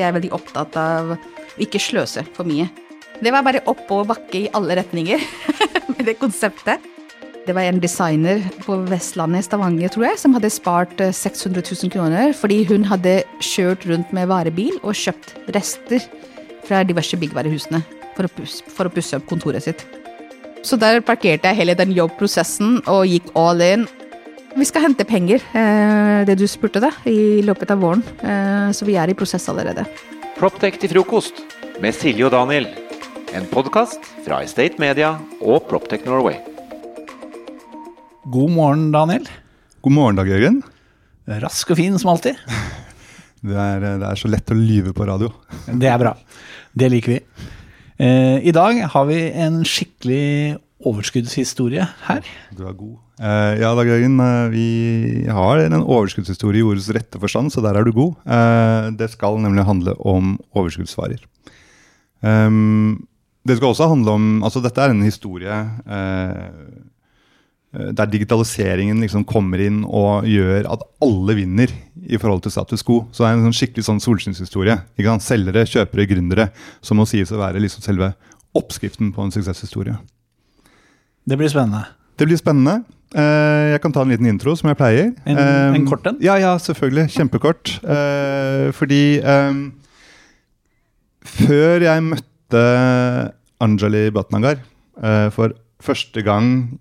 jeg er veldig opptatt av å ikke sløse for mye. Det var bare oppoverbakke i alle retninger med det konseptet. Det var en designer på Vestlandet i Stavanger, tror jeg, som hadde spart 600 000 kroner fordi hun hadde kjørt rundt med varebil og kjøpt rester fra diverse byggvarehusene for å pusse opp kontoret sitt. Så der parkerte jeg hele den jobbprosessen og gikk all in. Vi skal hente penger, eh, det du spurte, deg, i løpet av våren. Eh, så vi er i prosess allerede. Proptech til frokost med Silje og Daniel. En podkast fra Estate Media og Proptech Norway. God morgen, Daniel. God morgen, Dag Jørgen. Rask og fin som alltid. Det er, det er så lett å lyve på radio. Det er bra. Det liker vi. Eh, I dag har vi en skikkelig overskuddshistorie her. Du er god. Uh, ja, Dag Jørgen, Uh, vi har en overskuddshistorie i ordets rette forstand, så der er du god. Uh, det skal nemlig handle om overskuddsvarer. Um, det skal også handle om Altså, dette er en historie eh, eh, der digitaliseringen liksom kommer inn og gjør at alle vinner i forhold til status quo. Så det er en sånn skikkelig sånn solskinnshistorie. Selgere, kjøpere, gründere. Som må sies å være liksom selve oppskriften på en suksesshistorie. Det blir spennende. Det blir spennende. Uh, jeg kan ta en liten intro, som jeg pleier. En, en kort en? Ja, ja, selvfølgelig. Kjempekort. Uh, fordi før jeg møtte Anjali Bhatnagar for første gang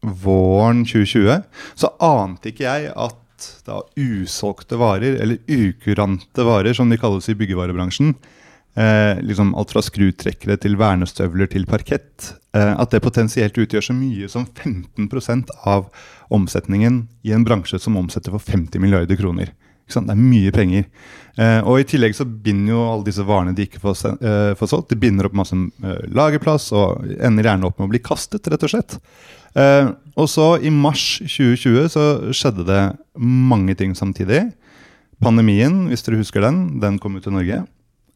våren 2020, så ante ikke jeg at da usolgte varer, eller ukurante varer, som de kalles i byggevarebransjen, eh, liksom alt fra skrutrekkere til vernestøvler til parkett, eh, at det potensielt utgjør så mye som 15% av omsetningen i en bransje som omsetter for 50 milliarder kroner. Det er mye penger. Eh, og I tillegg så binder jo alle disse varene de ikke får, eh, får solgt, de binder opp masse eh, lagerplass og ender gjerne opp med å bli kastet, rett og slett. Eh, og så i mars 2020 så skjedde det mange ting samtidig. Pandemien, hvis dere husker den, den kom ut til Norge.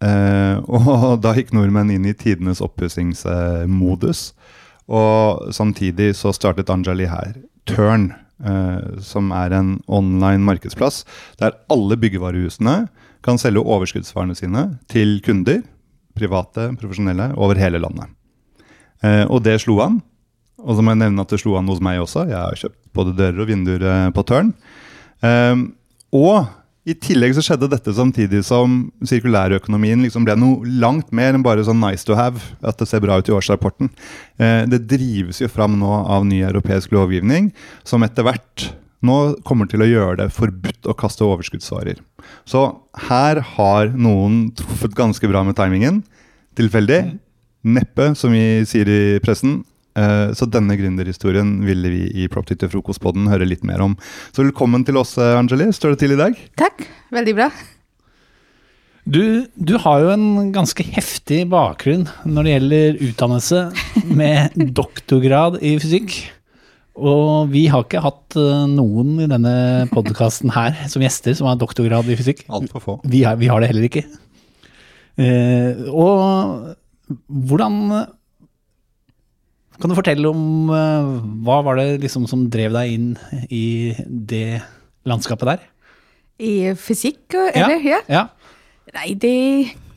Eh, og da gikk nordmenn inn i tidenes oppussingsmodus. og samtidig så startet Anjali her Tørn, eh, som er en online markedsplass der alle byggevarehusene kan selge overskuddsvarene sine til kunder, private, profesjonelle, over hele landet. Eh, og det slo an. Og så må jeg nevne at det slo an hos meg også. Jeg har kjøpt både dører og vinduer eh, på Tørn. Um, og i tillegg så skjedde dette samtidig som sirkulærøkonomien liksom ble noe langt mer enn bare sånn nice to have. At det ser bra ut i årsrapporten. Eh, det drives jo fram nå av ny europeisk lovgivning, som etter hvert nå kommer til å gjøre det forbudt å kaste overskuddsvarer. Så her har noen truffet ganske bra med timingen. Tilfeldig. Neppe, som vi sier i pressen. Eh, så denne gründerhistorien ville vi i Propty til frokostpodden høre litt mer om. Så velkommen til oss, eh, Angeli. Står det til i dag? Takk. Veldig bra. Du, du, har jo en ganske heftig bakgrunn når det gjelder utdannelse, med doktorgrad i fysikk. Og vi har ikke hatt eh, noen i denne podkasten her som gjester som har doktorgrad i fysikk. Altfor få. Vi har, vi har, det heller ikke. Eh, og hvordan kan du fortelle om uh, hva var det liksom som drev deg inn i det landskapet der? I fysikk, eller? Ja. ja. Nei, det,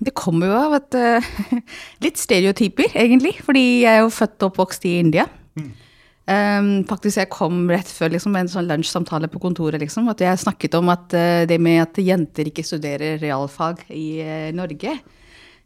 det kommer jo av at uh, Litt stereotyper, egentlig. Fordi jeg er jo født og oppvokst i India. Mm. Um, faktisk Jeg kom rett før liksom, en sånn lunsjsamtale på kontoret. Liksom, at jeg snakket om at uh, det med at jenter ikke studerer realfag i Norge,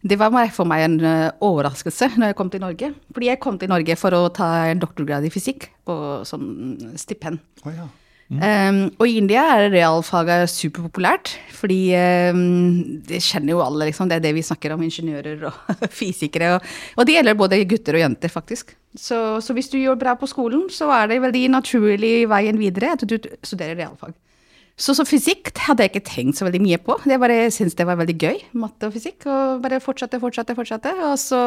det var for meg en uh, overraskelse når jeg kom til Norge. Fordi jeg kom til Norge for å ta en doktorgrad i fysikk på sånn stipend. Oh, ja. mm. um, og i India er realfaget superpopulært, fordi um, det kjenner jo alle, liksom. Det er det vi snakker om, ingeniører og fysikere. Og, og, det gjelder både gutter og jenter, faktisk. Så, så hvis du gjør bra på skolen, så er det veldig naturlig veien videre at du studerer realfag. Så, så, fysikk hadde jeg ikke tenkt så veldig mye på. Jeg bare syntes det var veldig gøy, matte og fysikk. Og bare fortsatte, fortsatte, fortsatte. Og så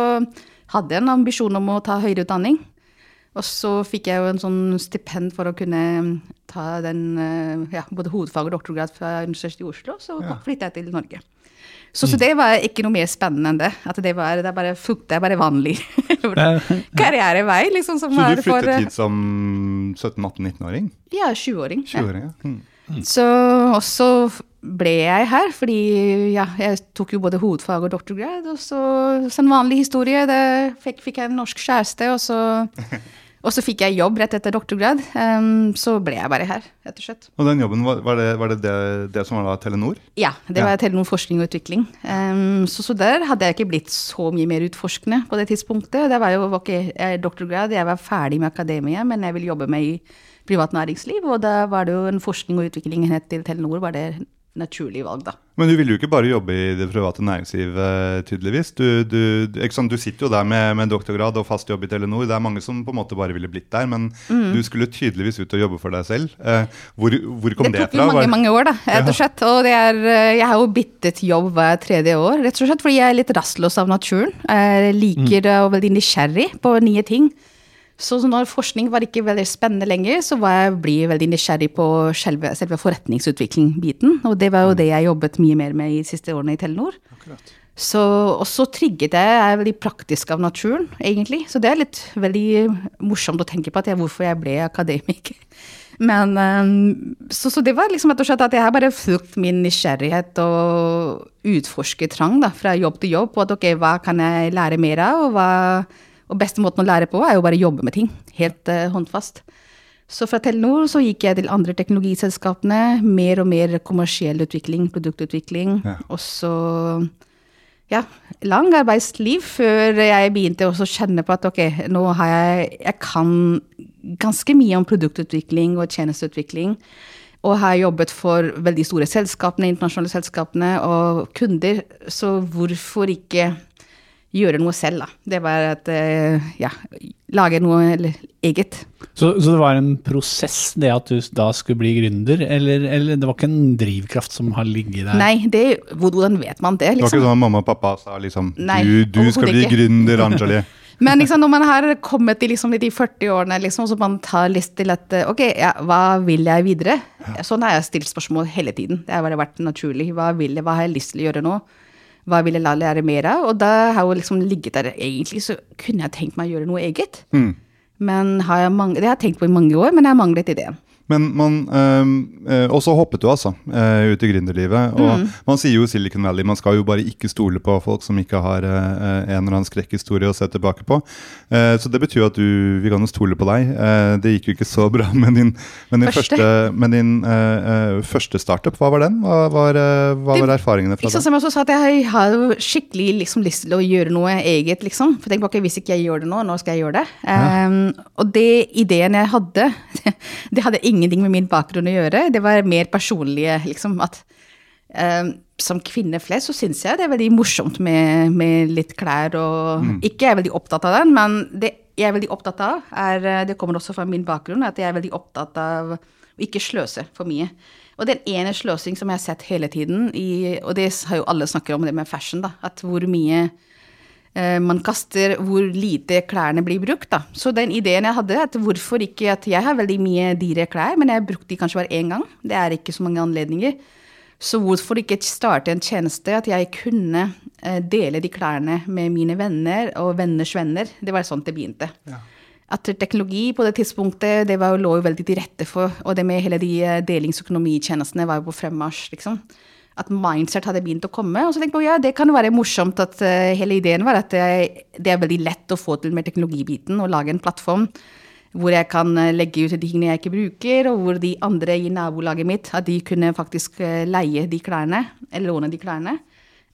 hadde jeg en ambisjon om å ta høyere utdanning. Og så fikk jeg jo en sånn stipend for å kunne ta den, eh, ja, både hovedfag og doktorgrad fra Universitetet i Oslo. Så ja. flytta jeg til Norge. Så, så, det var ikke noe mer spennende enn det. At det, var, det er bare det er bare vanlig karrierevei. Liksom, så du flyttet for, hit som 17-18-19-åring? Ja, 20-åring. 20 ja. Mm. Så også ble jeg her, fordi ja, jeg tok jo både hovedfag og doktorgrad. Og så som vanlig historie, det fikk, fikk jeg en norsk kjæreste, og så, og så fikk jeg jobb rett etter doktorgrad. Um, så ble jeg bare her, rett og slett. Og den jobben, var, det, var det, det det som var da Telenor? Ja, det Ja. var Telenor forskning og utvikling. Um, så, så der hadde jeg ikke blitt så mye mer utforskende på det tidspunktet. Det var jo var er doktorgrad, jeg var ferdig med akademia, men jeg ville jobbe med i privat næringsliv, og da var det jo en forskning og utviklingenhet til Telenor var det naturlig valg, da. Men du ville jo ikke bare jobbe i det private næringslivet, tydeligvis. Du, du, du- sitter jo der med, med doktorgrad og fast jobb i Telenor. Det er mange som på en måte bare ville blitt der, men du skulle tydeligvis ut og jobbe for deg selv. Eh, hvor, hvor kom Det det, tok fra? jo mange, mange år, da, rett og slett. Og det er, eh, jeg har jo byttet jobb hver tredje år, rett og slett fordi jeg er litt rastløs av naturen. Jeg liker mm. og veldig nysgjerrig på nye ting. Så når forskning var ikke veldig spennende lenger, så var jeg ble veldig nysgjerrig på selve, selve forretningsutvikling-biten. Og det var jo det jeg jobbet mye mer med i de siste årene i Telenor. Så, og så trigget jeg, jeg er veldig praktisk av naturen, egentlig. Så det er litt veldig morsomt å tenke på at jeg, hvorfor jeg ble akademiker. Men så, så det var liksom rett og slett at jeg har bare fulgt min nysgjerrighet og utforskertrang da, fra jobb til jobb. På at ok, hva kan jeg lære mer av, og, hva, og beste måten å lære på er jo bare å jobbe med ting. Helt uh, håndfast. Så fra Telenor så gikk jeg til andre teknologiselskapene. Mer og mer kommersiell utvikling, produktutvikling. Ja. Og så ja, lang arbeidsliv før jeg begynte å kjenne på at ok, nå har jeg Jeg kan ganske mye om produktutvikling og tjenesteutvikling. Og har jobbet for veldig store selskapene, internasjonale selskapene og kunder. Så hvorfor ikke gjøre noe selv, da? Det var at eh, ja, lage noe eller, eget. Så, så det var en prosess, det at du da skulle bli gründer, eller, eller det var ikke en drivkraft som har ligget der? Nei, det, hvordan vet man det, Det var liksom? ikke sånn at mamma og pappa sa liksom Nei, du, du skal bli ikke. gründer, Anjali. Men liksom, når man har kommet i liksom de 40-årene, liksom, så man tar lyst til at eh, ok, ja, hva vil jeg videre? Sånn har jeg stilt spørsmål hele tiden. Det har bare vært naturlig. Hva, vil jeg, hva har jeg lyst til å gjøre nå? Hva vil jeg la lære mer av? Og da har jeg liksom ligget der Egentlig så kunne jeg tenkt meg å gjøre noe eget. Mm. Men har jeg det har jeg tenkt på i mange år, men jeg har manglet ideen. Men man øh, Og så hoppet du altså øh, ut i gründerlivet. Og Mm. man sier jo Silicon Valley, man skal jo bare ikke stole på folk som ikke har øh, en eller annen skrekkhistorie å se tilbake på. Uh, så det betyr jo at du, vi kan jo stole på deg. Uh, det gikk jo ikke så bra med din, med din, Første. første. med din første startup. Hva var den? Hva var, hva Det- var erfaringene fra den? som jeg også sa, at jeg har skikkelig liksom lyst til å gjøre noe eget, liksom. For tenk på, ok, hvis ikke jeg gjør det nå, nå skal jeg gjøre det. Um, og det ideen jeg hadde, det hadde ingenting med min bakgrunn å gjøre. Det var mer personlige, liksom. At uh, som kvinne flest så syns jeg det er veldig morsomt med, med litt klær og Ikke jeg er veldig opptatt av den, men det jeg er veldig opptatt av, er eh, Det kommer også fra min bakgrunn, at jeg er veldig opptatt av å ikke sløse for mye. Og den ene sløsing som jeg har sett hele tiden, i, og det har jo alle snakker om det med fashion, da, at hvor mye man kaster, hvor lite klærne blir brukt. Da. Så den ideen jeg hadde, at hvorfor ikke at jeg har veldig mye dyre klær, men jeg har brukt de kanskje bare én gang. Det er ikke så mange anledninger. Så hvorfor ikke starte en tjeneste at jeg kunne eh, dele de klærne med mine venner og venners venner. Det var sånn det begynte. At teknologi på det tidspunktet det var lå jo veldig til rette for, og det med hele de eh, delingsøkonomitjenestene var jo på fremmarsj, liksom. At mindset hadde begynt å komme. Og så tenkte jeg ja, det kan være morsomt at uh, hele ideen var at det, det er veldig lett å få til med teknologibiten og lage en plattform hvor jeg kan eh, legge ut de tingene jeg ikke bruker, og hvor de andre i nabolaget mitt at de kunne faktisk eh, leie de klærne, eller låne de klærne.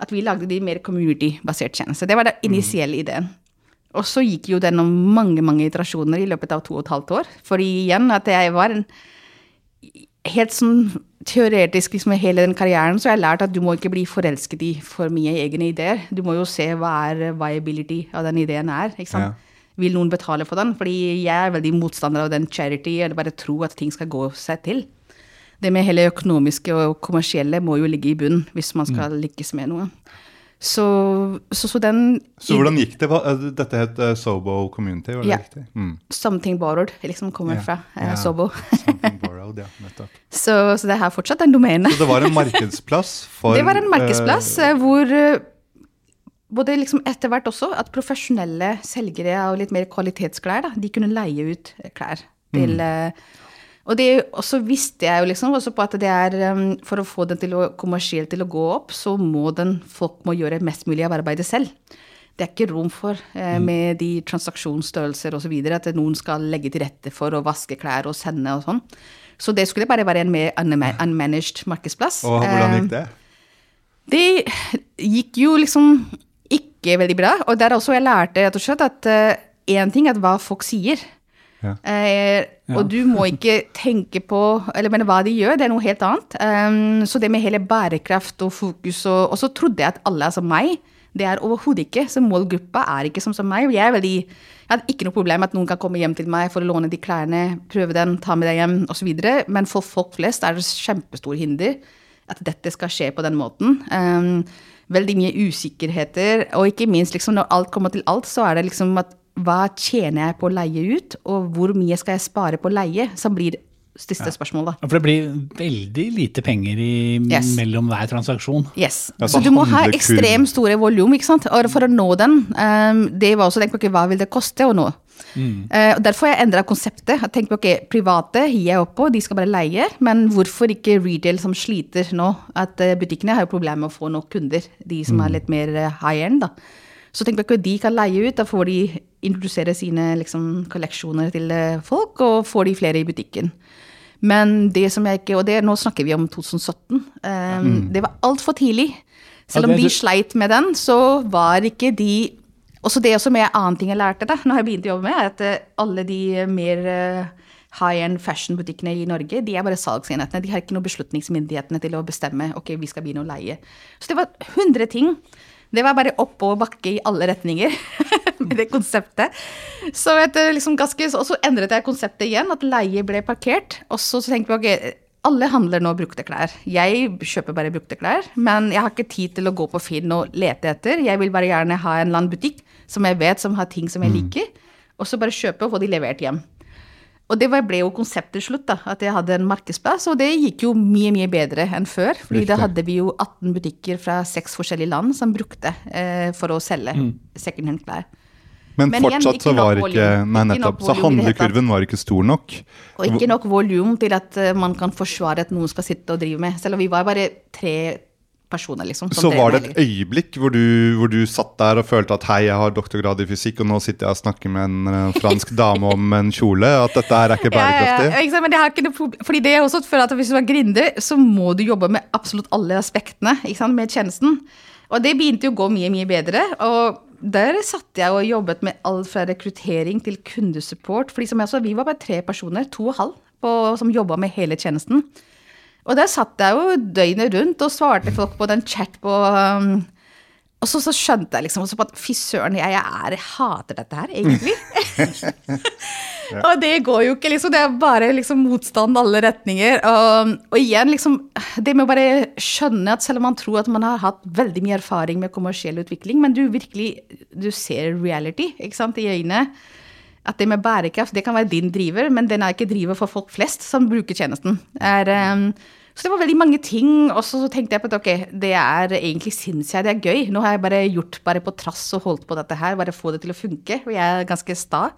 At vi lagde de mer community-basert tjenester. Det var den initielle ideen. Og så gikk jo den om mange mange iterasjoner i løpet av to og et halvt år. Fordi igjen at jeg var en Helt sånn teoretisk liksom, hele den karrieren så har jeg lært at du må ikke bli forelsket i for mye egne ideer. Du må jo se hva er viability av den ideen er. ikke sant? Ja. Vil noen betale for den? Fordi jeg er veldig motstander av den charity, eller bare tro at ting skal gå seg til. Det med hele økonomiske og kommersielle må jo ligge i bunnen hvis man skal lykkes med noe. Så, så, så den Så hvordan gikk det? Øh, dette het uh, Sobo Community, var det Ja. riktig? Mm. Something borrowed liksom kommer yeah. fra uh, yeah. Sobo. Something borrowed, ja, nettopp. Så, så det her fortsatt en domene. Så det var en markedsplass for Det var en markedsplass eh, hvor eh, både liksom etter hvert også at profesjonelle selgere av litt mer kvalitetsklær, da, de kunne leie ut eh, klær til Mm. Eh, Og det, også visste jeg jo liksom også på at det er um, For å få den til å kommersielt til å gå opp, så må den folk må gjøre mest mulig av arbeidet selv. Det er ikke rom for, eh, med de transaksjonsstørrelser osv., at noen skal legge til rette for å vaske klær og sende og sånn. Så det skulle bare være en mer unmanaged markedsplass. Og hvordan Eh, gikk det? det gikk jo liksom ikke veldig bra. Og der også jeg lærte rett og slett at én ting er hva folk sier. Ja. Eh, og du må ikke tenke på eller men hva de gjør, det er noe helt annet. Um, så det med hele bærekraft og fokus og Og så trodde jeg at alle er som meg. Det er overhodet ikke. Så målgruppa er ikke som, som meg. Jeg veldig jeg hadde ikke noe problem med at noen kan komme hjem til meg for å låne de klærne, prøve den, ta med deg hjem osv. Men for folk flest er det kjempestor hinder at dette skal skje på den måten. Um, veldig mye usikkerheter, og ikke minst liksom, når alt kommer til alt, så er det liksom at hva tjener jeg på å leie ut, og hvor mye skal jeg spare på leie, som blir siste spørsmål, da. For det blir veldig lite penger i, Yes. mellom hver transaksjon. Yes. Ja, så så du må ha ekstremt store volum, ikke sant. Og for å nå den, um, det var også tenk på ikke, hva vil det koste å nå. Mm. Uh, derfor har jeg endra konseptet. Jeg tenker på ok, Private hiver jeg opp på, de skal bare leie. Men hvorfor ikke retail som sliter nå? At uh, Butikkene har jo problemer med å få nok kunder, de som er litt mer uh, high end. da. Så tenk på at de kan leie ut, da får de introdusere sine liksom, kolleksjoner til eh, folk, og får de flere i butikken. Men det som jeg ikke Og det, nå snakker vi om 2017. eh, Det var altfor tidlig. Selv Ja, om det- de sleit med den, så var ikke de Også det som er en annen ting jeg lærte, da, når jeg begynte å jobbe med, er at eh, alle de mer eh, high-end fashion-butikkene i Norge, de er bare salgsenhetene. De har ikke noe beslutningsmyndighetene til å bestemme ok, vi skal begynne å leie. Så det var 100 ting. Det var bare oppover bakke i alle retninger med det konseptet. Så, etter liksom ganske, og så endret jeg konseptet igjen, at leie ble parkert. Og så, tenkte vi ok, alle handler nå brukte klær. Jeg kjøper bare brukte klær, men jeg har ikke tid til å gå på Finn og lete etter. Jeg vil bare gjerne ha en eller annen butikk som jeg vet som har ting som jeg liker, og så bare kjøpe og få de levert hjem. Og det ble jo konseptet slutt, da, at jeg hadde en markedsplass, og det gikk jo mye, mye bedre enn før. fordi da hadde vi jo 18 butikker fra seks forskjellige land som brukte eh, for å selge secondhand klær. Men, Men fortsatt igjen, så var ikke. Nei, nettopp. Så handlekurven var ikke stor nok. Og ikke nok volum til at eh, man kan forsvare at noen skal sitte og drive med. Selv om vi var bare tre personer, liksom. som Så var det et øyeblikk hvor du, hvor du satt der og følte at hei, jeg har doktorgrad i fysikk, og nå sitter jeg og snakker med en eh, fransk dame om en kjole. At dette her er ikke bærekraftig? Ja, ja, ja. Men det har ikke noe problem. Fordi det er også at hvis du er gründer, så må du jobbe med absolutt alle aspektene ikke sant, med tjenesten. Og det begynte jo å gå mye, mye bedre. Og der satt jeg og jobbet med alt fra rekruttering til kundesupport. Fordi som jeg sa, vi var bare tre personer, to og halv, på, som jobba med hele tjenesten. Og der satt jeg jo døgnet rundt og svarte folk på den chat på um, Og så, så skjønte jeg liksom også på at fy søren, jeg, jeg, er, jeg hater dette her, egentlig. Og det går jo ikke, liksom. Det er bare liksom motstand alle retninger. Og, og igjen, liksom Det med å bare skjønne at selv om man tror at man har hatt veldig mye erfaring med kommersiell utvikling, men du virkelig du ser reality ikke sant, i øynene. At det med bærekraft det kan være din driver, men den er ikke driver for folk flest som bruker tjenesten. Er, um, så det var veldig mange ting. Og så tenkte jeg på at ok, det er egentlig syns jeg det er gøy. Nå har jeg bare gjort bare på trass og holdt på dette her, bare få det til å funke. Og jeg er ganske sta.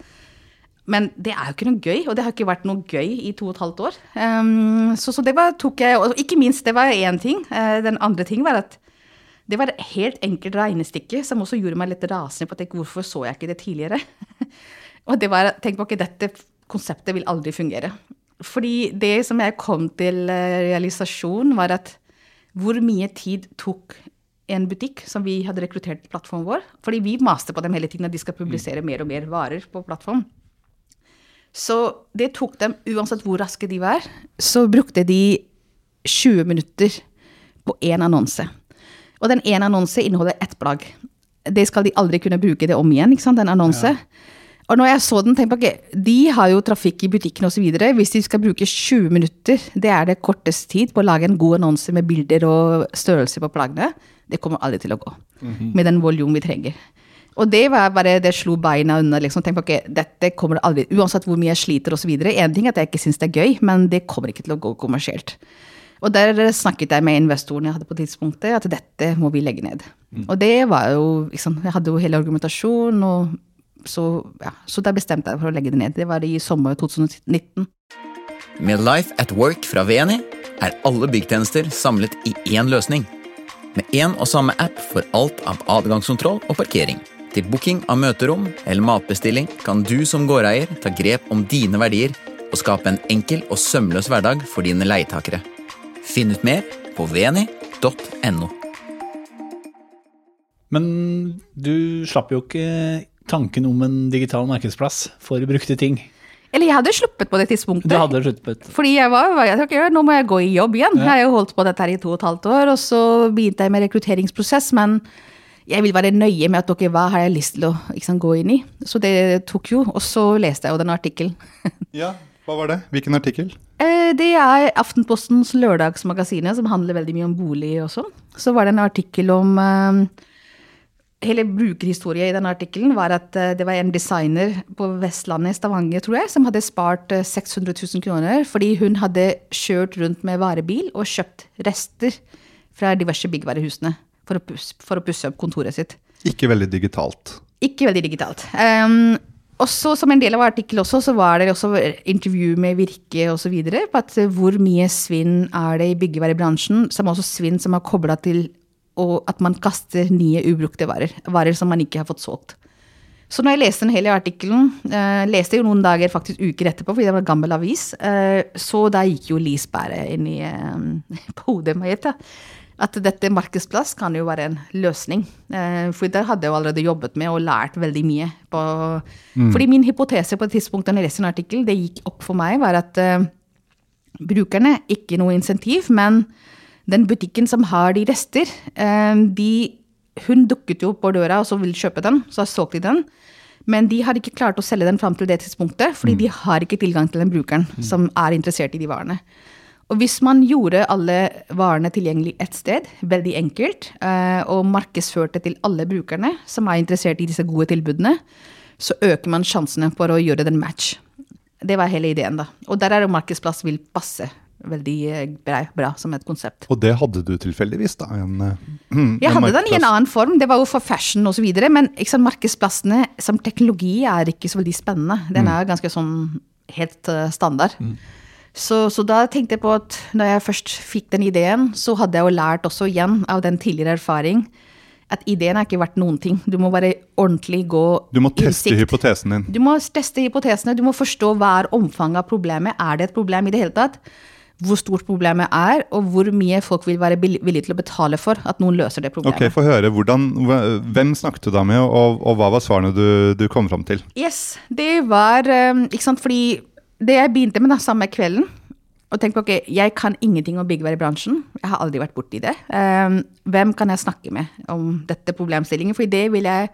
Men det er jo ikke noe gøy, og det har ikke vært noe gøy i to og et halvt år. Um, så, så det var, tok jeg, og ikke minst, det var én ting. Uh, den andre ting var at det var et helt enkelt regnestykke som også gjorde meg litt rasende på at jeg, hvorfor så jeg ikke det tidligere. og det var tenk på at dette konseptet vil aldri fungere. Fordi det som jeg kom til eh, realisasjon, var at hvor mye tid tok en butikk som vi hadde rekruttert til plattformen vår. Fordi vi master på dem hele tiden at de skal publisere mer og mer varer på plattform. Så det tok dem, uansett hvor raske de var, så brukte de 20 minutter på én annonse. Og den ene annonse inneholder ett plagg. Det skal de aldri kunne bruke det om igjen, ikke sant, den annonse. Og når jeg så den, tenkte jeg okay, de har jo trafikk i butikken osv. Hvis de skal bruke 20 minutter, det er det kortest tid på å lage en god annonse med bilder og størrelse på plaggene, det kommer aldri til å gå. Med den volum vi trenger. Og det var bare, det slo beina unna. liksom, tenkte ok, dette kommer aldri, Uansett hvor mye jeg sliter osv. En ting er at jeg ikke syns det er gøy, men det kommer ikke til å gå kommersielt. Og der snakket jeg med investoren jeg hadde på tidspunktet, at dette må vi legge ned. Og det var jo liksom, Jeg hadde jo hele argumentasjonen, og så, ja, så da bestemte jeg for å legge det ned. Det var i sommer 2019. Med Life at Work fra VNI er alle byggtjenester samlet i én løsning. Med én og samme app for alt av adgangskontroll og parkering. Til booking av møterom eller matbestilling kan du som gårdeier ta grep om dine verdier og skape en enkel og sømløs hverdag for dine leietakere. Finn ut mer på veni.no. Men du slapp jo ikke tanken om en digital markedsplass for brukte ting. Eller jeg hadde sluppet på det tidspunktet. Du hadde sluppet. Fordi jeg var, jeg tok, nå må jeg gå i jobb igjen. Jeg har jo holdt på dette her i to og et halvt år, og så begynte jeg med rekrutteringsprosess. Men jeg vil være nøye med at dere, hva har jeg lyst til å ikke sant, gå inn i. Så det tok jo, og så leste jeg jo den artikkelen. Ja, hva var det? Hvilken artikkel? Eh, Det er Aftenpostens lørdagsmagasinet, som handler veldig mye om bolig og sånn. Så var det en artikkel om eh, Hele brukerhistorien i den artikkelen var at eh, det var en designer på Vestlandet, Stavanger, tror jeg, som hadde spart eh, 600 000 kroner fordi hun hadde kjørt rundt med varebil og kjøpt rester fra diverse byggvarehusene for å, pusse, for å pusse opp kontoret sitt. Ikke veldig digitalt. Ikke veldig digitalt. Um, også Som en del av artikkelen også, så var det også intervju med Virke osv. på at eh, hvor mye svinn er det i byggevarebransjen, som også svinn som er kobla til og at man kaster nye ubrukte varer. Varer som man ikke har fått solgt. Så når jeg leste den hele artikkelen, eh, leste jo noen dager, faktisk uker etterpå, fordi det var en gammel avis, eh, så da gikk jo lyspæret inn i eh, på hodet mitt. At dette markedsplass kan jo være en løsning. Eh, for der hadde jeg jo allerede jobbet med og lært veldig mye. På, Fordi min hypotese på det tidspunktet når jeg leste en artikkel, det gikk opp for meg, var at eh, brukerne, ikke noe insentiv, men den butikken som har de rester, eh, de, hun dukket jo på døra og så ville kjøpe den, så solgte de den. Men de har ikke klart å selge den fram til det tidspunktet, fordi de har ikke tilgang til den brukeren som er interessert i de varene. Og hvis man gjorde alle varene tilgjengelig ett sted, veldig enkelt, eh, og markedsførte til alle brukerne som er interessert i disse gode tilbudene, så øker man sjansene for å gjøre den match. Det var hele ideen, da. Og der er jo markedsplass vil passe veldig eh, bra, bra som et konsept. Og det hadde du tilfeldigvis, da? En, eh, Jeg en hadde den i en annen form, det var jo for fashion osv. Men sant, markedsplassene som teknologi er ikke så veldig spennende. Den er ganske sånn helt uh, standard. Så, så da tenkte jeg på at når jeg først fikk den ideen, så hadde jeg jo lært også igjen av den tidligere erfaring at ideen er ikke verdt noen ting. Du må bare ordentlig gå Du må teste innsikt. hypotesen din. Du må teste hypotesene, du må forstå hva er omfanget av problemet. Er det et problem i det hele tatt? Hvor stort problemet er, og hvor mye folk vil være villige til å betale for at noen løser det problemet. Ok, Få høre. Hvordan, hvem snakket du da med, og, og hva var svarene du, du kom fram til? Yes, det var um, Ikke sant, fordi det jeg begynte med da, samme kvelden og tenkte på, ok, Jeg kan ingenting om byggvarebransjen. Jeg har aldri vært borti det. Um, hvem kan jeg snakke med om dette problemstillingen? For det vil jeg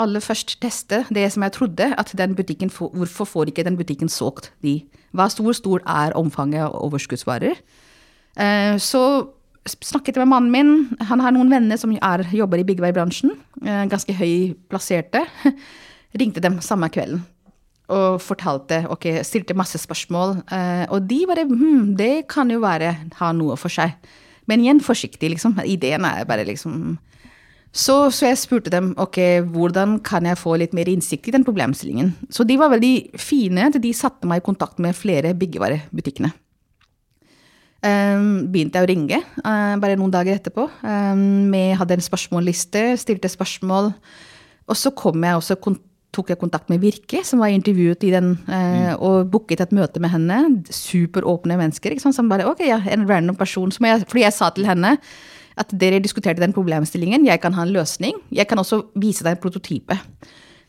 aller først teste det som jeg trodde, at den butikken Hvorfor får ikke den butikken solgt de? Hva stor, stor er omfanget av overskuddsvarer? Eh, Så snakket jeg med mannen min. Han har noen venner som er, jobber i byggevarebransjen. eh, Ganske høy plasserte. Ringte dem samme kvelden og fortalte, ok, stilte masse spørsmål. eh, Og de bare hm, det kan jo være ha noe for seg. Men igjen forsiktig, liksom. Ideen er bare liksom så, så jeg spurte dem ok, hvordan kan jeg få litt mer innsikt i den problemstillingen. Så de var veldig fine. De satte meg i kontakt med flere byggevarebutikkene. Um, begynte jeg å ringe uh, bare noen dager etterpå. Um, med, hadde en spørsmålliste, stilte spørsmål. Og så kom jeg også, tok jeg kontakt med Virke, som var intervjuet i den, eh, og booket et møte med henne. Superåpne mennesker. Ikke sant? Som bare, ok, ja, En random person. Som jeg, fordi jeg sa til henne at dere diskuterte den problemstillingen, jeg kan ha en løsning. Jeg kan også vise deg en prototype.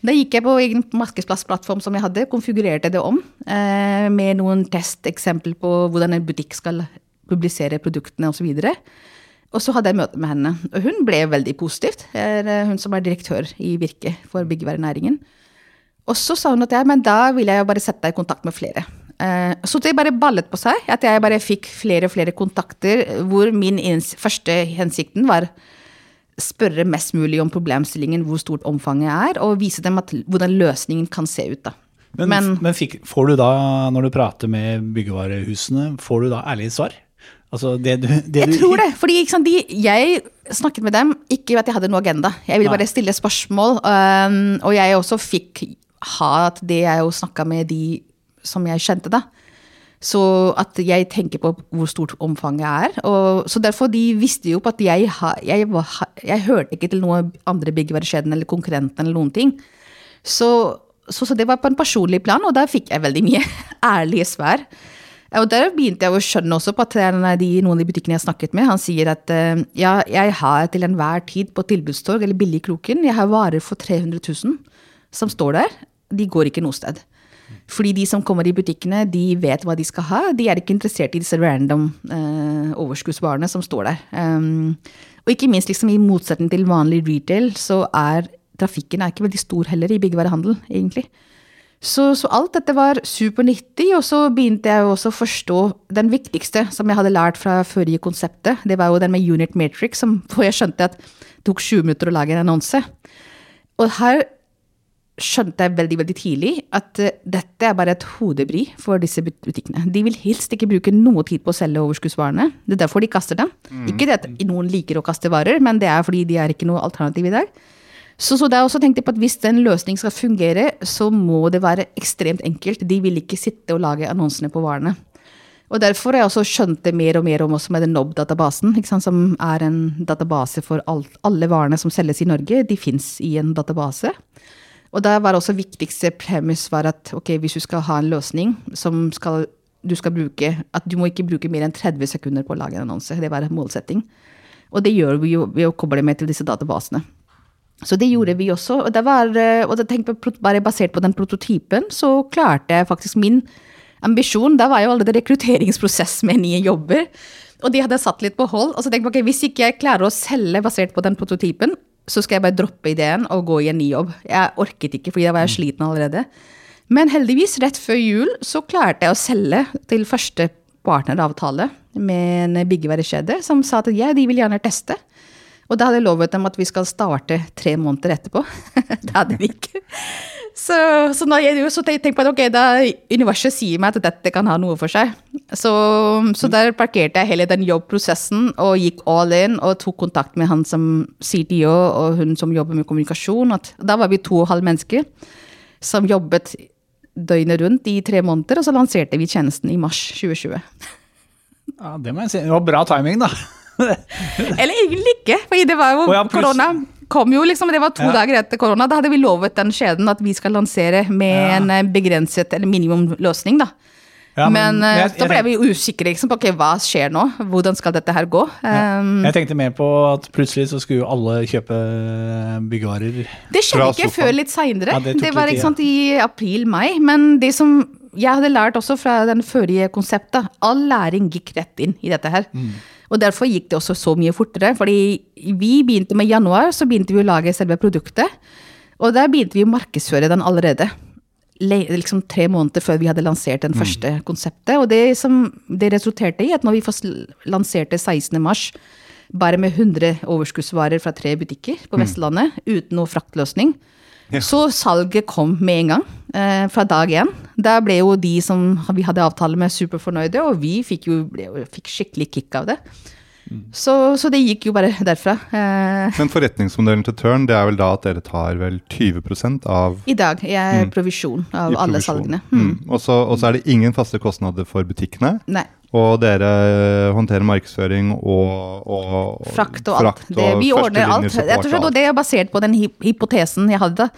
Da gikk jeg på egen markedsplassplattform som jeg hadde, konfigurerte det om eh, med noen testeksempel på hvordan en butikk skal publisere produktene osv. Og så hadde jeg møte med henne, og hun ble veldig positivt. Eh, hun som er direktør i Virke for byggevarenæringen. Og så sa hun at ja, men da vil jeg bare sette deg i kontakt med flere. Eh, Så det bare ballet på seg, at jeg bare fikk flere og flere kontakter, hvor min første hensikten var spørre mest mulig om problemstillingen, hvor stort omfanget er, og vise dem at, hvordan løsningen kan se ut. da. Men, Men, men fikk, får du da, når du prater med byggevarehusene, får du da ærlige svar? Altså det du, det jeg du, tror det, fordi sant, de, jeg snakket med dem, ikke at jeg hadde noe agenda. Jeg ville bare stille spørsmål, um, og jeg også fikk ha at det jeg jo snakka med de som jeg kjente, da. Så at jeg tenker på hvor stort omfanget er. Og, så derfor de visste jo på at jeg, jeg, var, jeg hørte ikke til noen andre byggvarekjeden eller konkurrenten eller noen ting. Så, så, så, det var på en personlig plan, og der fikk jeg veldig mye ærlige svar. Og der begynte jeg å skjønne også på at de, noen av de butikkene jeg snakket med, han sier at ja, jeg har til enhver tid på tilbudstorg eller Billigkroken, jeg har varer for 300 000 som står der. De går ikke noe sted. Fordi de som kommer i butikkene, de vet hva de skal ha. De er ikke interessert i disse random uh, overskuddsvarene som står der. Um, og ikke minst liksom, i motsetning til vanlig retail, så er trafikken er ikke veldig stor heller i byggevarehandel, egentlig. Så, så, alt dette var supernyttig, og så begynte jeg også å forstå den viktigste som jeg hadde lært fra forrige konseptet. Det var jo den med unit matrix, som, hvor jeg skjønte at det tok 20 minutter å lage en annonse. Og her skjønte jeg veldig veldig tidlig at uh, dette er bare et hodebry for disse butikkene. De vil helst ikke bruke noe tid på å selge overskuddsvarene. Det er derfor de kaster dem. Mm. Ikke det at noen liker å kaste varer, men det er fordi de er ikke noe alternativ i dag. Så, så da også tenkte jeg på at hvis den løsningen skal fungere, så må det være ekstremt enkelt. De vil ikke sitte og lage annonsene på varene. Og derfor har jeg også skjønt det mer og mer om også med den NOB-databasen, som er en database for alt, alle varene som selges i Norge. De fins i en database. Og da var også viktigste premiss var at ok, hvis du skal ha en løsning som skal, du skal bruke At du må ikke bruke mer enn 30 sekunder på å lage en annonse. Det var en målsetting. Og det gjør vi jo ved å koble med til disse databasene. Så det gjorde vi også. Og, det var, og det tenkte bare basert på den prototypen, så klarte jeg faktisk min ambisjon. Da var jo allerede rekrutteringsprosess med nye jobber. Og de hadde satt litt på hold. Og så tenkte jeg ok, hvis ikke jeg klarer å selge basert på den prototypen, så skal jeg bare droppe ideen og gå i en ny jobb. Jeg orket ikke, fordi da var jeg sliten allerede. Men heldigvis, rett før jul, så klarte jeg å selge til første partneravtale med en byggevarekjede som sa at ja, de vil gjerne teste. Og da hadde jeg lovet dem at vi skal starte tre måneder etterpå. det hadde vi ikke. Så, så når jeg så tenkte på at ok, da universet sier meg at dette kan ha noe for seg. Så, så der parkerte jeg hele den jobbprosessen og gikk all in og tok kontakt med han som CDO og hun som jobber med kommunikasjon. At, da var vi to og halv mennesker som jobbet døgnet rundt i tre måneder, og så lanserte vi tjenesten i mars 2020. Ja, Det må jeg si. Det var bra timing, da. Eller egentlig ikke, for det var jo ja, korona kom jo liksom, Det var to ja. dager etter korona. Da hadde vi lovet den skjeden at vi skal lansere med ja. en eh, begrenset eller minimumløsning. da. Ja, men, men eh, jeg, da ble vi usikre liksom, på okay, hva skjer nå. Hvordan skal dette her gå? Ja. jeg tenkte mer på at plutselig så skulle jo alle kjøpe byggevarer. Det skjedde ikke før litt seinere. det, det, var ikke sant, i april-mai. Men det som jeg hadde lært også fra den forrige konseptet, all læring gikk rett inn i dette her. Mm. Og derfor gikk det også så mye fortere. fordi vi begynte med januar, så begynte vi å lage selve produktet. Og der begynte vi å markedsføre den allerede. Liksom tre måneder før vi hadde lansert den mm. første konseptet. Og det som det resulterte i, at når vi først lanserte 16. mars, bare med 100 overskuddsvarer fra tre butikker på mm. Vestlandet, mm. uten noe fraktløsning, ja. Så salget kom med en gang, eh, fra dag én. Da ble jo de som vi hadde avtale med, superfornøyde, og vi fikk jo ble, fikk skikkelig kick av det. Mm. Så, så, det gikk jo bare derfra. Eh. Men forretningsmodellen til Tørn det er vel da at dere tar vel 20% av I dag er mm. provisjon av I alle salgene. Mm. mm. Og, så, og, så, er det ingen faste kostnader for butikkene. Nei. Og dere håndterer markedsføring og, og Frakt og alt. Det, vi ordner alt. Jeg tror det er basert på den hypotesen jeg hadde.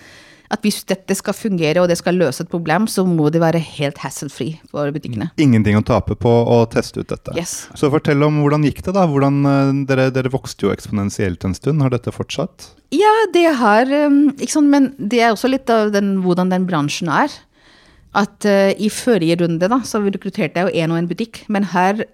At hvis dette skal fungere og det skal løse et problem, så må det være helt hassle-free for butikkene. Ingenting å tape på å teste ut dette. Yes. Så fortell om hvordan gikk det, da? Hvordan, eh, dere, dere, vokste jo eksponentielt en stund. Har dette fortsatt? Ja, det har um, ikke sant, Men det er også litt av den, hvordan den bransjen er at uh, i forrige runde da, så rekrutterte jeg jo én og én butikk, men her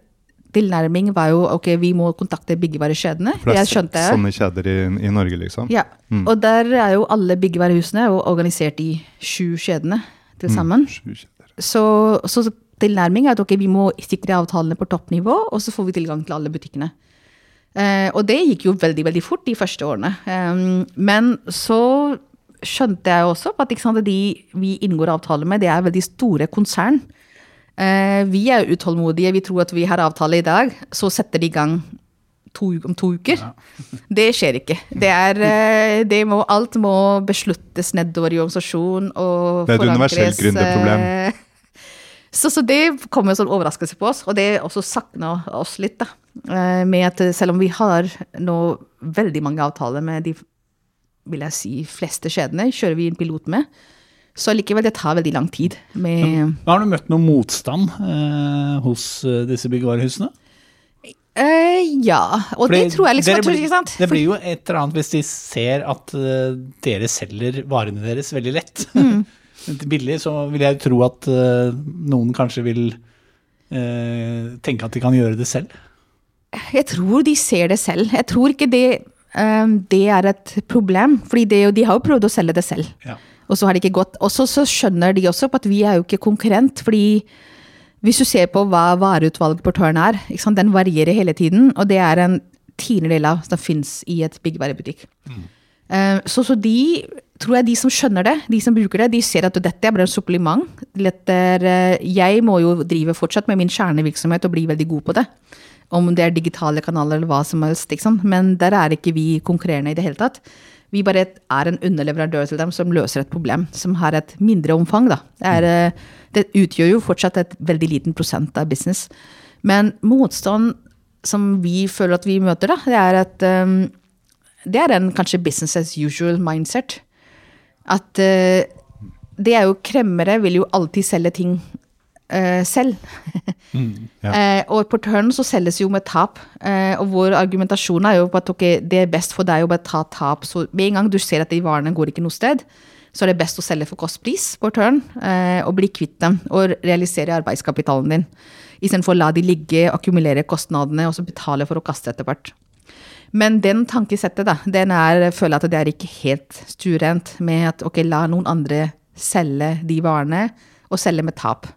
tilnærming var jo ok, vi må kontakte byggevarekjedene. Det er sånne kjeder i, i, Norge, liksom? Ja. Mm. Og der er jo alle byggevarehusene organisert i sju kjedene til mm, sammen. Mm, så, så, tilnærming er at ok, vi må sikre avtalene på toppnivå, og så får vi tilgang til alle butikkene. Uh, og det gikk jo veldig veldig fort de første årene. Um, men så skjønte jeg også at sant, de vi inngår avtale med, det er veldig store konsern. Eh, vi er utålmodige, vi tror at vi har avtale i dag, så setter de i gang to, om to uker. Ja. Det skjer ikke. Det er, eh, det må, alt må besluttes nedover i organisasjonen og. Det er et universelt gründerproblem. Eh, Så, så det kom en sånn overraskelse på oss, og det også sakna oss litt. da. Med at selv om vi har nå veldig mange avtaler med de vil jeg si, fleste skjedene kjører vi en pilot med, så likevel det tar veldig lang tid. med... Har du møtt noe motstand eh, hos eh, disse byggevarehusene? Eh, ja, og Fordi det tror jeg liksom blir- ikke sant? Det blir jo et eller annet hvis de ser at eh, dere selger varene deres veldig lett. Mm. Billig, så vil jeg tro at eh, noen kanskje vil eh, tenke at de kan gjøre det selv. Jeg tror de ser det selv. Jeg tror ikke det, det er et problem, fordi de har jo prøvd å selge det selv. Ja. Og så har det ikke gått. Og så skjønner de også på at vi er jo ikke konkurrent, fordi hvis du ser på hva vareutvalget på Tørn er, den varierer hele tiden, og det er en tiendedel av som fins i et byggvarebutikk. Mm. Så, så de tror jeg de som skjønner det, de som bruker det, de ser at dette er bare en supplement. Eh, jeg må jo drive fortsatt med min kjernevirksomhet og bli veldig god på det. Om det er digitale kanaler eller hva som helst. Men der er ikke vi konkurrerende i det hele tatt. Vi bare er en underleverandør til dem som løser et problem, som har et mindre omfang. Da. Det, er, eh, det utgjør jo fortsatt et veldig liten prosent av business. Men motstand som vi føler at vi møter, da, det er at um, det er en kanskje business as usual mindset. At uh, det er jo kremmere vil jo alltid selge ting eh, selv. ja. Eh, og på Tørn så selges jo med tap. Eh, og vår argumentasjon er jo på at okay, det er best for deg å bare ta tap. Så med en gang du ser at de varene går ikke noe sted, så er det best å selge for kostpris på Tørn eh, og bli kvitt dem og realisere arbeidskapitalen din. Istedenfor å la de ligge, akkumulere kostnadene og så betale for å kaste etter hvert. Men den tankesettet, da, den er, jeg føler at det er ikke helt stuerent med at ok, la noen andre selge de varene, og selge med tap.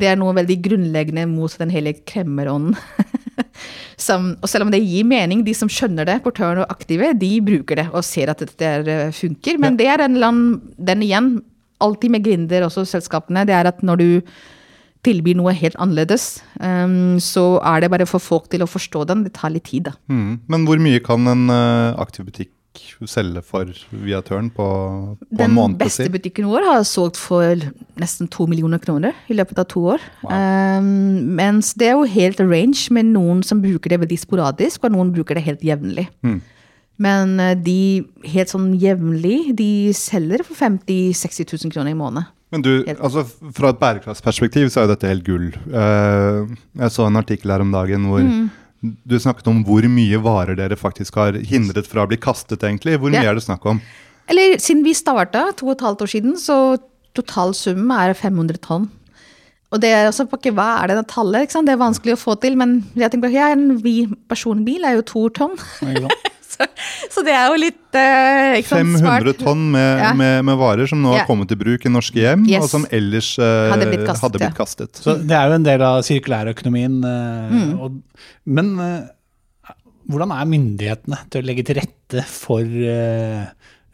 Det er noe veldig grunnleggende mot den hele kremmerånden. som, og selv om det gir mening, de som skjønner det, portøren og aktive, de bruker det og ser at dette eh, funker. Men det er en annen, den igjen, alltid med Grinder, også selskapene, det er at når du tilbyr noe helt annerledes, um, så er det bare for folk til å forstå den. Det tar litt tid, da. Mm. Men hvor mye kan en uh, aktiv butikk selge for via Tørn på, på en Den beste butikken vår har solgt for nesten to millioner kroner i løpet av to år. Um, mens det er jo helt range med noen som bruker det veldig sporadisk, og noen bruker det helt jevnlig. Mm. Men eh, de helt sånn jevnlig, de selger for 50 000-60 000 kroner i måneden. Men du, altså Fra et bærekraftsperspektiv så er jo dette helt gull. Uh, jeg så en artikkel her om dagen hvor Mm. du snakket om hvor mye varer dere faktisk har hindret fra å bli kastet, egentlig. Hvor mye Ja. er det snakk om? Eller siden vi starta to og et halvt år siden, så totalsummen er 500 tonn. Og det er også på ikke, hva er det det tallet? Ikke sant? Det er vanskelig å få til, men jeg tenker, ja, en personbil er jo to tonn. Så, så det er jo litt eh, ikke sant, 500 smart. tonn med, Ja. med, med varer som nå Ja. har kommet i bruk i norske hjem, Yes. og som ellers eh, Hadde blitt kastet, hadde blitt ja. kastet. Så det er jo en del av sirkulærøkonomien. eh, Mm. og, men eh, hvordan er myndighetene til å legge til rette for eh,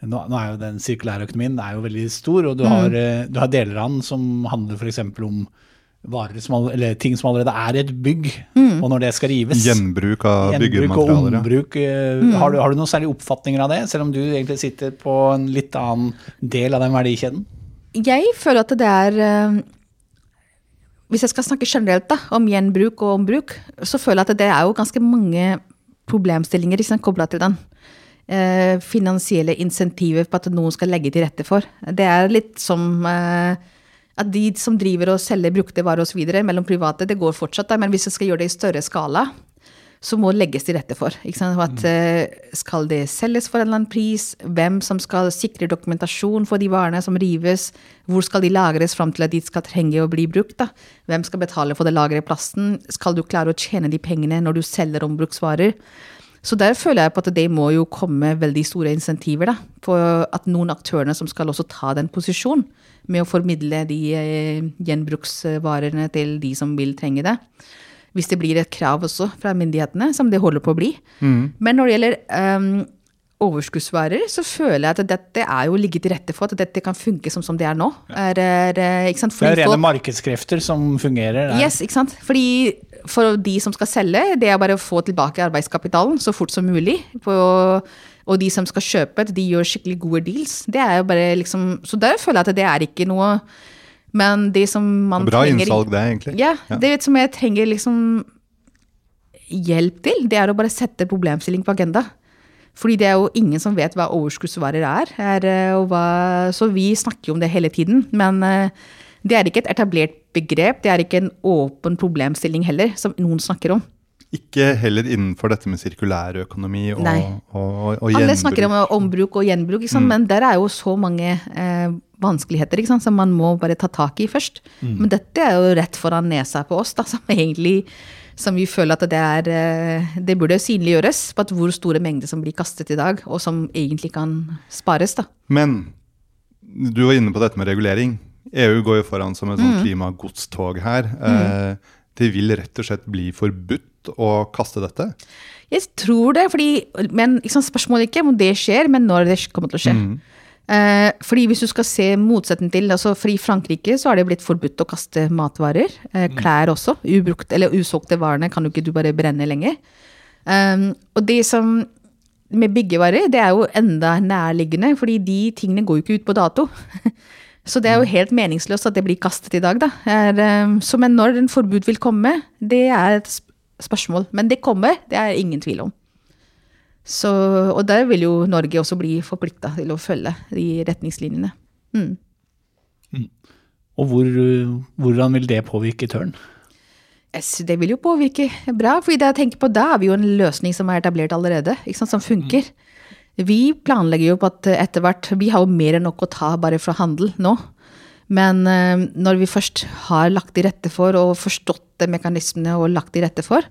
nå, nå er jo den sirkulære økonomien er jo veldig stor, og du har, Mm. eh, du har deler av den som handler f.eks. om varer som, eller ting som allerede er i et bygg, Mm. og når det skal rives. Gjenbruk av byggematerialer. Gjenbruk og ombruk. eh, Mm. Har, du, har du noen særlige oppfatninger av det, selv om du egentlig sitter på en litt annen del av den verdikjeden? Jeg føler at det er eh, Hvis jeg skal snakke generelt da, om gjenbruk og ombruk, så føler jeg at det er jo ganske mange problemstillinger liksom, kobla til den. Eh, finansielle insentiver på at noen skal legge til rette for. Det er litt som eh, at de som driver og selger brukte varer osv. mellom private, det går fortsatt, da, men hvis vi skal gjøre det i større skala, så må det legges til rette for. At, eh, skal det selges for en eller annen pris? Hvem som skal sikre dokumentasjon for de varene som rives? Hvor skal de lagres fram til at de skal trenge å bli brukt? Da? Hvem skal betale for det lageret i plasten? Skal du klare å tjene de pengene når du selger ombruksvarer? Så der føler jeg på at det må jo komme veldig store insentiver da, for at noen aktørene som skal også ta den posisjonen med å formidle de eh, gjenbruksvarene til de som vil trenge det. Hvis det blir et krav også fra myndighetene, som det holder på å bli. Men når det gjelder um, overskuddsvarer, så føler jeg at dette er jo ligget til rette for at dette kan funke som, som det er nå. Er, er, sant? Det er rene folk- markedskrefter som fungerer. der. Yes, ikke sant? Fordi for de som skal selge, det er bare å få tilbake arbeidskapitalen så fort som mulig. På, og de som skal kjøpe, de gjør skikkelig gode deals. Det er jo bare liksom, så der føler jeg at det er ikke noe Men det som man Bra trenger innsalg, det, egentlig. Ja, det som jeg trenger liksom hjelp til, det er å bare sette problemstilling på agenda. Fordi det er jo ingen som vet hva overskuddsvarer er. er eh, og hva, så vi snakker jo om det hele tiden. Men eh, det er ikke et etablert begrep, det er ikke en åpen problemstilling heller, som noen snakker om. Ikke heller innenfor dette med sirkulærøkonomi og, og, og, og, gjenbruk. Alle snakker om ombruk og gjenbruk, sant? men der er jo så mange eh, vanskeligheter som man må bare ta tak i først. Men dette er jo rett foran nesa på oss, da, som egentlig som vi føler at det er eh, Det burde synliggjøres på at hvor store mengder som blir kastet i dag, og som egentlig kan spares. da. Men du var inne på dette med regulering. EU går jo foran som et Mm. klimagodstog her. Eh, det vil rett og slett bli forbudt å kaste dette. Jeg tror det, fordi, men liksom, spørsmålet er ikke om det skjer, men når det kommer til å skje. Eh, fordi hvis du skal se motsetning til, altså for I Frankrike så har det blitt forbudt å kaste matvarer. Eh, klær også. Ubrukt, eller usolgte varene kan jo ikke du bare brenne lenger. Um, og det som med byggevarer, det er jo enda nærliggende, fordi de tingene går jo ikke ut på dato. Så det er jo helt meningsløst at det blir kastet i dag, da. Er, um, så men når en forbud vil komme, det er et spørsmål. Men det kommer, det er ingen tvil om. Så, og der vil jo Norge også bli forplikta til å følge de retningslinjene. Mm. Og hvor, hvordan vil det påvirke tørn? Yes, det vil jo påvirke bra, for det jeg tenker på, da er vi jo en løsning som er etablert allerede, ikke sant, som funker. Vi planlegger jo på at etter hvert Vi har jo mer enn nok å ta bare fra handel nå. Men eh, når vi først har lagt til rette for og forstått de mekanismene og lagt til rette for,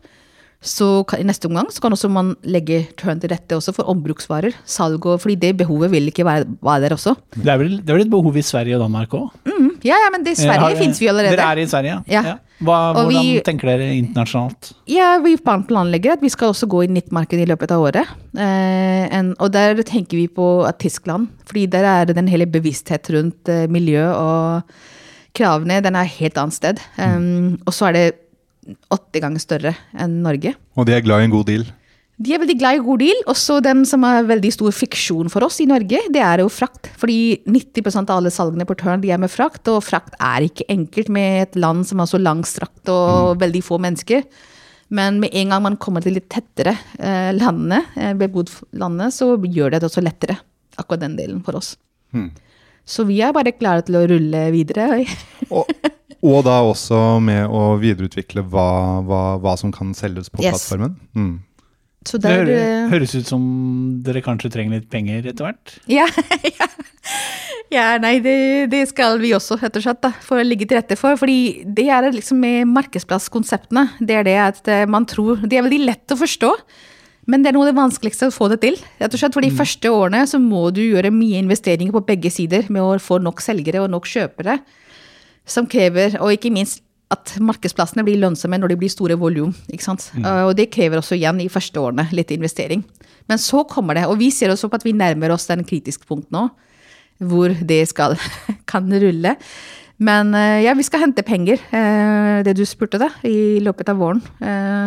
så kan, i neste omgang så kan også man legge turn til rette også for ombruksvarer. Salg og Fordi det behovet vil ikke være, være der også. Det er, vel, det er vel et behov i Sverige og Danmark òg? Ja, ja, men det i Sverige fins vi allerede. Dere er i Sverige, Ja. Hva, hvordan vi- tenker dere internasjonalt? Ja, vi planlegger at vi skal også gå i nyttmarked i løpet av året. Eh, en, og der tenker vi på at Tyskland, fordi der er det den hele bevissthet rundt eh, miljø og kravene, den er helt annet sted. Um, og så er det åtte ganger større enn Norge. Og de er glad i en god deal. De er veldig glad i god deal. Også den som er veldig stor fiksjon for oss i Norge, det er jo frakt. Fordi 90% av alle salgene på Tørn de er med frakt, og frakt er ikke enkelt med et land som er så langstrakt og veldig få mennesker. Men med en gang man kommer til litt tettere eh, landene, eh, bebodd landene, så gjør det det også lettere. Akkurat den delen for oss. Så vi er bare klare til å rulle videre. Og, og da også med å videreutvikle hva, hva, hva som kan selges på Yes. plattformen. Mm. Så Det der, hører, eh, høres ut som dere kanskje trenger litt penger etter hvert? Ja, ja. ja nei, det, det skal vi også, rett og slett, for å ligge til rette for. Fordi det er liksom med markedsplasskonseptene. Det er det at eh, man tror De er veldig lett å forstå, men det er noe av det vanskeligste å få det til. Rett og slett, for de første årene så må du gjøre mye investeringer på begge sider med å få nok selgere og nok kjøpere. Som krever, og ikke minst at markedsplassene blir lønnsomme når de blir store volum. ikke sant? Uh, Og det krever også igjen i første årene litt investering. Men så kommer det, og vi ser også på at vi nærmer oss den kritiske punkt nå, hvor det skal kan rulle. Men uh, ja, vi skal hente penger, uh, det du spurte da, i løpet av våren.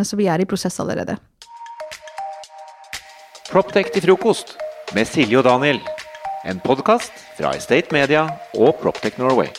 Så vi er i prosess allerede. Proptech til frokost med Silje og Daniel. En podkast fra Estate Media og Proptech Norway.